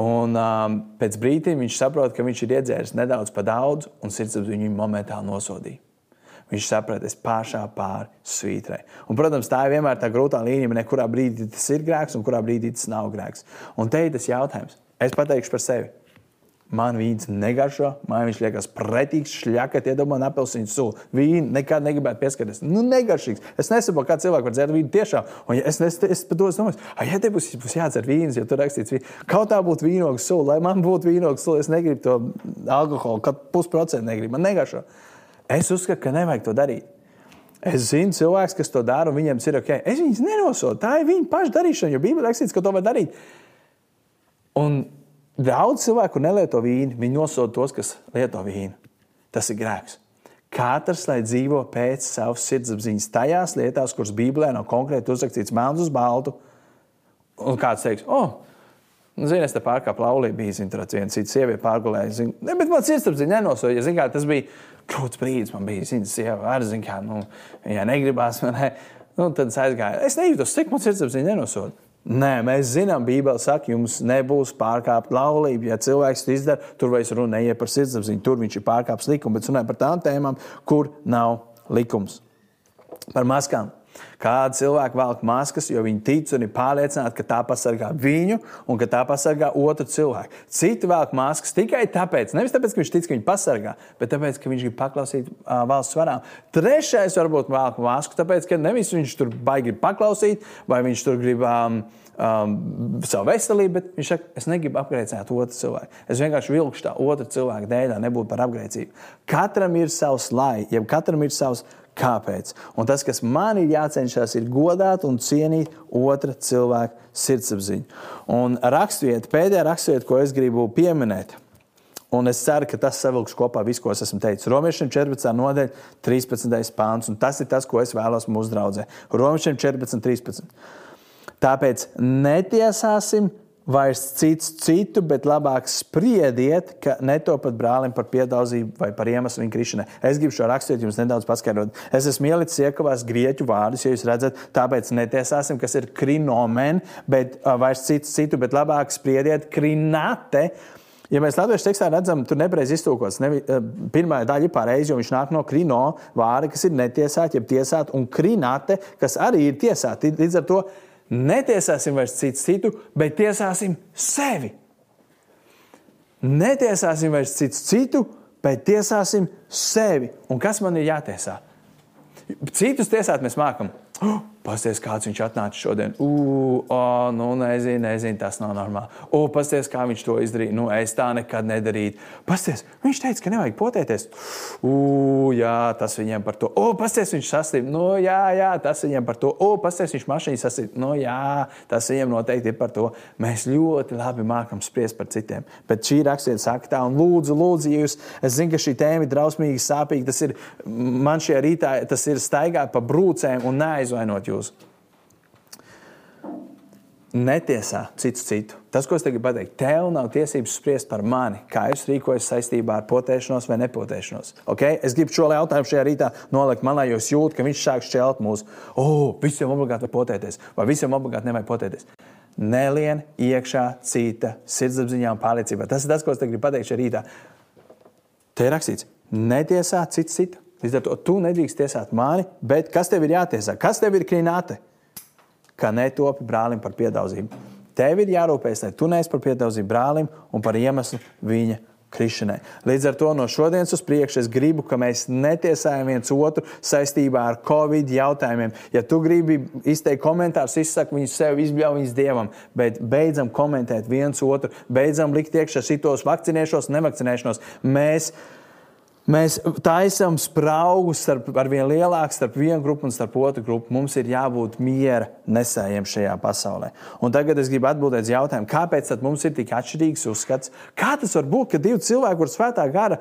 Un um, pēc brīdim viņš saprot, ka viņš ir iedzēris nedaudz par daudz, un sirdsapziņa viņu momentāli nosodīja. Viņš saprata, es pašā pāri svītrē. Un, protams, tā ir vienmēr tā grūtā līnija, kurā brīdī tas ir grēks un kurā brīdī tas nav grēks. Un te ir tas jautājums. Es pateikšu par sevi. Man vīns negaršo, man viņš liekas pretīgs, šļakat, iedomājieties, apelsīnu sulu. Vīnu nekad negribētu pieskarties. Nu, negaršīgs. Es nesaprotu, kā cilvēki var dzert vīnu tiešām. Un ja es, es, es par to domāju, ah, ja te būs, būs jādzer vīns, jo tur rakstīts, vīns. kaut tā būtu vīnogas sula, lai man būtu vīnogas sula, es negribu to alkoholu, kad pusprocentu negribu. Man negaršo. Es uzskatu, ka nevajag to darīt. Es zinu, cilvēks, kas to dara, un viņiem ir ok. Es viņus nenosodu. Tā ir viņa paša darīšana, jo Bībelē rakstīts, ka to var darīt. Un daudz cilvēku nelieto vīnu, viņi nosoda tos, kas lieto vīnu. Tas ir grēks. Katrs lai dzīvo pēc savas sirdsapziņas, tajās lietās, kuras Bībelē nav konkrēti uzrakstīts melns uz baltu. Un kāds teiks, oh, Nu, zini, es te pārkāpu laulību, bija zin, tur viena cita sieviete pārgulēja. Ne, bet man sirdsapziņa nenosoja. Ja, zin, kā, tas bija grūts brīdis, man bija zin, sieva, ar, zin, kā, nu, ja negribās, man, ne, nu, tad es aizgāju. Es nejūtos, cik man sirdsapziņa nenosoda. Nē, mēs zinām, Bībelē saka, jums nebūs pārkāpta laulība. Ja cilvēks to izdara, tur vairs runa neiet par sirdsapziņu, tur viņš ir pārkāpis likumu, bet runāja par tām tēmām, kur nav likums. Par maskām. Kādi cilvēki velk maskas, jo viņi tic un ir pārliecināti, ka tā pasargā viņu un ka tā pasargā otru cilvēku. Citi velk maskas tikai tāpēc, nevis tāpēc, ka viņš tic, ka viņi pasargā, bet tāpēc, ka viņš grib paklausīt uh, valsts varām. Trešais varbūt velk masku, tāpēc, ka nevis viņš tur baigi paklausīt, vai viņš tur grib. Um, um, savu veselību, bet viņš saka, es negribu apgrēcēt otru cilvēku. Es vienkārši vilkšu tā otru cilvēku dēļ, nebūtu par apgrēcību. Katram ir savs lai, jeb katram ir savs Kāpēc? Un tas, kas man ir jācenšas, ir godāt un cienīt otra cilvēka sirdsapziņu. Un rakstvieta, pēdējā rakstvieta, ko es gribu pieminēt, un es ceru, ka tas savilks kopā visu, ko es esmu teicis. Romiešiem 14. nodaļa, 13. pāns, un tas ir tas, ko es vēlos mūsu draudzē. Romiešiem 14, 13. Tāpēc netiesāsim vairs cits citu, bet labāk spriediet, ka netopat brālim par piedauzību vai par iemeslu viņa krišanai. Es gribu šo rakstīt jums nedaudz paskaidrot. Es esmu ielicis iekavās grieķu vārdus, ja jūs redzat, tāpēc netiesāsim, kas ir krinomen, bet vairs cits citu, bet labāk spriediet krinate. Ja mēs latviešu tekstā redzam, tur nepareizi iztūkots. Ne, pirmā daļa ir pareiza, jo viņš nāk no krino vārda, kas ir netiesāta, jeb tiesāta, un krinate, kas arī ir tiesāta. Līdz ar to Netiesāsim vairs citu, citu, bet tiesāsim sevi. Netiesāsim vairs citu, citu, bet tiesāsim sevi. Un kas man ir jātiesā? Citus tiesāt mēs mākam. Oh, Pasties, kāds viņš atnāca šodien. Ugh, oh, nu, nezinu, nezinu, tas nav normāli. O, pasties, kā viņš to izdarīja. Nu, es tā nekad nedarītu. Pasties, viņš teica, ka nevajag potēties. Ugh, jā, tas viņiem par to. O, pasties, viņš saslimt. Nu, jā, jā, tas viņiem par to. O, pasties, viņš mašīnā saslimt. Nu, jā, tas viņiem noteikti ir par to. Mēs ļoti labi mākam spriest par citiem. Bet šī rakstīta saka tā, un lūdzu, lūdzu, jūs, es zinu, ka šī tēma ir drausmīgi sāpīga. Tas ir man šajā rītā, tas ir staigāt pa brūcēm un neaizvainot jūs. Netiesā citu citu. Tas, ko es tagad pateiktu, tev nav tiesības spriest par mani, kā es rīkojos saistībā ar potēšanos vai nepotēšanos. Okay? Es gribu šo jautājumu šajā rītā nolikt malā, jo es jūtu, ka viņš sāk šķelt mūsu. Oh, visiem obligāti var potēties, vai visiem obligāti nevajag potēties. Nelien iekšā cita sirdsapziņā un pārliecībā. Tas ir tas, ko es gribu pateikt šajā rītā. Te ir rakstīts, netiesā citu citu. Līdz ar to tu nedrīkst tiesāt mani, bet kas tev ir jātiesā? Kas tev ir krināte? Kā netopi brālim par piedauzību. Tev ir jārūpējas, lai tu neesi par piedauzību brālim un par iemeslu viņa krišanai. Līdz ar to no šodienas uz priekšu es gribu, ka mēs netiesājam viens otru saistībā ar Covid jautājumiem. Ja tu gribi izteikt komentārus, izsaka viņus sev, izbļauj viņus dievam, bet beidzam komentēt viens otru, beidzam likt iekšā šitos vakcinēšanos, nevakcinēšanos. Mēs Mēs taisām spraugus starp, ar vien lielāku starp vienu grupu un starp otru grupu. Mums ir jābūt miera nesējiem šajā pasaulē. Un tagad es gribu atbildēt uz jautājumu, kāpēc mums ir tik atšķirīgs uzskats? Kā tas var būt, ka divi cilvēki, kuriem svētā gara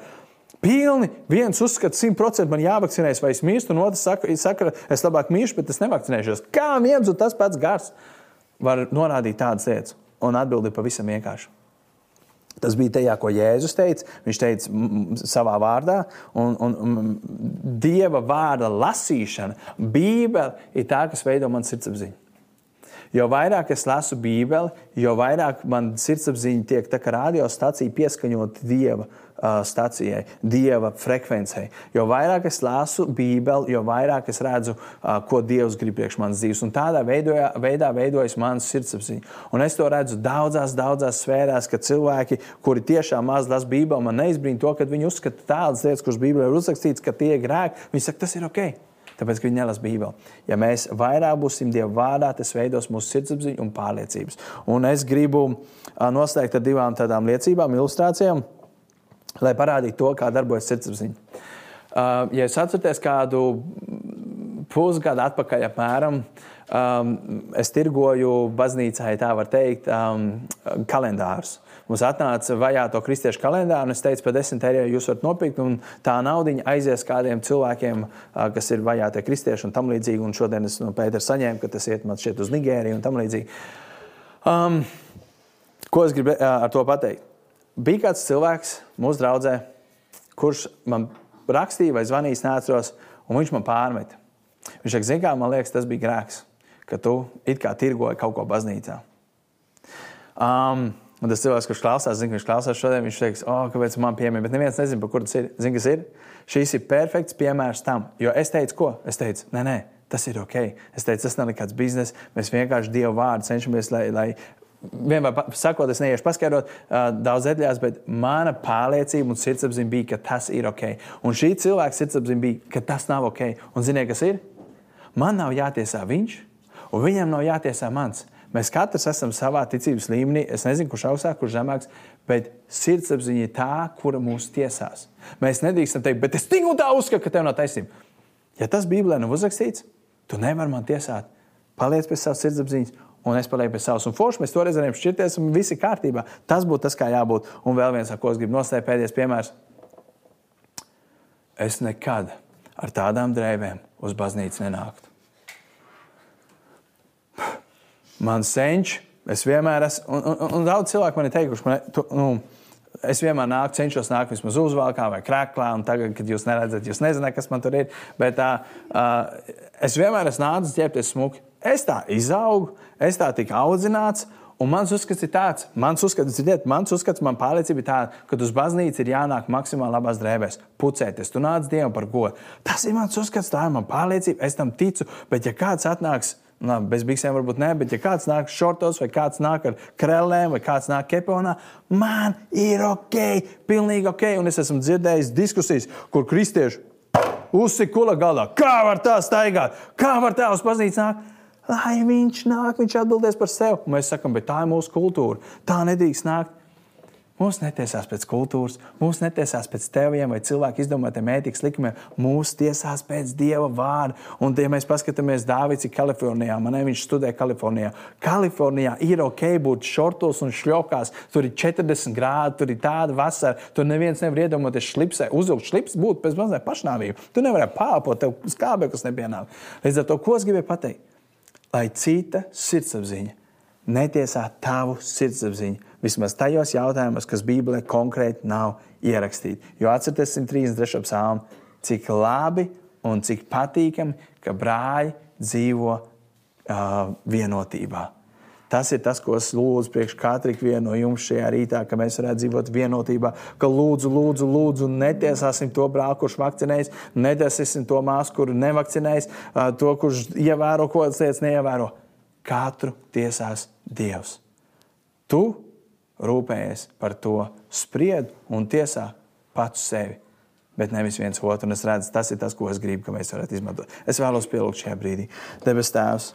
pilni, viens uzskata, ka 100% man jāvakcinējas, vai es mirstu, un otrs saka, saka, es labāk miršu, bet es nevakcinēšos. Kā viens un tas pats gars var norādīt tādas lietas? Un atbildi ir pavisam vienkārši. Tas bija tajā, ko Jēzus teica. Viņš teica savā vārdā, un, un, un Dieva vārda lasīšana, Bībele ir tā, kas veido manu sirdsapziņu. Jo vairāk es lasu Bībeli, jo vairāk man sirdsapziņa tiek tā kā radiostacija pieskaņot Dieva stacijai, Dieva frekvencei. Jo vairāk es lasu Bībeli, jo vairāk es redzu, ko Dievs grib priekš manas dzīves. Un tādā veidojā, veidā veidojas mans sirdsapziņa. Un es to redzu daudzās, daudzās sfērās, ka cilvēki, kuri tiešām maz lasa Bībeli, man neizbrīna to, ka viņi uzskata tādas lietas, kuras Bībelē ir uzrakstītas, ka tie ir grēki. Viņi saka, tas ir ok tāpēc, ka viņi nelasa Bībeli. Ja mēs vairāk būsim Dieva vārdā, tas veidos mūsu sirdsapziņu un pārliecības. Un es gribu noslēgt ar divām tādām liecībām, ilustrācijām, lai parādītu to, kā darbojas sirdsapziņa. Ja jūs atceraties kādu pusgadu atpakaļ, apmēram, es tirgoju baznīcā, ja tā var teikt, kalendārus. Mums atnāca vajāto kristiešu kalendāru, un es teicu, par 10 eiro jūs varat nopirkt, un tā naudiņa aizies kādiem cilvēkiem, kas ir vajātie kristieši un tam līdzīgi. Un šodien es no Pētera saņēmu, ka tas iet man šeit uz Nigēriju un tam līdzīgi. Um, ko es gribu ar to pateikt? Bija kāds cilvēks mūsu draudzē, kurš man rakstīja vai zvanīja, neatceros, un viņš man pārmeta. Viņš saka, zini, kā man liekas, tas bija grēks, ka tu it kā tirgoji kaut ko baznīcā. Um, Un tas cilvēks, kurš klausās, zina, viņš klausās šodien, viņš teiks, oh, kāpēc man piemēra, bet neviens nezina, par kur tas ir. Zini, kas ir? Šīs ir perfekts piemērs tam. Jo es teicu, ko? Es teicu, nē, nē, tas ir ok. Es teicu, tas nav nekāds bizness. Mēs vienkārši Dievu vārdu cenšamies, lai, lai vienmēr sakot, es neiešu paskaidrot uh, daudz detaļās, bet mana pārliecība un sirdsapziņa bija, ka tas ir ok. Un šī cilvēka sirdsapziņa bija, ka tas nav ok. Un ziniet, kas ir? Man nav jātiesā viņš, un viņam nav jātiesā mans. Mēs katrs esam savā ticības līmenī. Es nezinu, kurš augstāk, kurš zemāks, bet sirdsapziņa ir tā, kura mūs tiesās. Mēs nedrīkstam teikt, bet es tik un tā uzskatu, ka tev nav taisnība. Ja tas Bībelē nav uzrakstīts, tu nevari man tiesāt. Paliec pie savas sirdsapziņas, un es palieku pie savas. Un forši mēs toreiz varējām šķirties, un viss ir kārtībā. Tas būtu tas, kā jābūt. Un vēl viens, ar ko es gribu noslēgt, pēdējais piemērs. Es nekad ar tādām drēbēm uz baznīcu nenāktu man senčs. Es vienmēr esmu, un, un, un daudz cilvēku man ir teikuši, man, tu, nu, es vienmēr nāku, cenšos nākt vismaz uzvalkā vai krāklā, un tagad, kad jūs neredzat, jūs nezināt, kas man tur ir. Bet tā, uh, es vienmēr esmu nācis ģērbties smuki. Es tā izaugu, es tā tiku audzināts. Un mans uzskats ir tāds, mans uzskats, dzirdēt, mans uzskats, man pārliecība ir tāda, ka uz baznīcu ir jānāk maksimāli labās drēbēs, pucēties. Tu nāc Dievam par godu. Tas ir mans uzskats, tā ir mana pārliecība, es tam ticu. Bet ja kāds atnāks Labi, bez biksēm varbūt ne, bet ja kāds nāk šortos, vai kāds nāk ar krēlēm, vai kāds nāk keponā, man ir ok, pilnīgi ok. Un es esmu dzirdējis diskusijas, kur kristieši uzsikula galā. Kā var tā staigāt? Kā var tā uz baznīcu nākt? Lai viņš nāk, viņš atbildēs par sevi. Un mēs sakām, bet tā ir mūsu kultūra. Tā nedrīkst nākt. Mūs netiesās pēc kultūras, mūs netiesās pēc teviem vai cilvēku izdomātiem ētikas likumiem. Mūs tiesās pēc dieva vārda. Un, ja mēs paskatāmies, Dārvids ir Kalifornijā, man viņš studē Kalifornijā. Kalifornijā ir ok būt šortos un šļokās. Tur ir 40 grādi, tur ir tāda vasara. Tur neviens nevar iedomāties slipsē. Uzvilkt slips būtu pēc mazliet pašnāvība. Tu nevari pārpot, tev skābeklis nepienāk. Līdz ar to, ko es gribēju pateikt? Lai cita sirdsapziņa netiesā tavu sirdsapziņu. Vismaz tajos jautājumos, kas Bībelē konkrēti nav ierakstīti. Jo atcerieties 133. psalmu, cik labi un cik patīkami, ka brāļi dzīvo uh, vienotībā. Tas ir tas, ko es lūdzu priekš katra no jums šajā rītā, ka mēs varētu dzīvot vienotībā. Ka lūdzu, lūdzu, lūdzu netiesāsim to brāli, kurš vakcinējas, netiesāsim to māsu, kuru nevakcinējas, to, kurš ievēro kaut kādas lietas, neievēro. Katru tiesās Dievs. Tu rūpējies par to, spried un tiesā pats sevi. Bet nevis viens otru. Un es redzu, tas ir tas, ko es gribu, ka mēs varētu izmantot. Es vēlos pielūgt šajā brīdī. Debes Tēvs,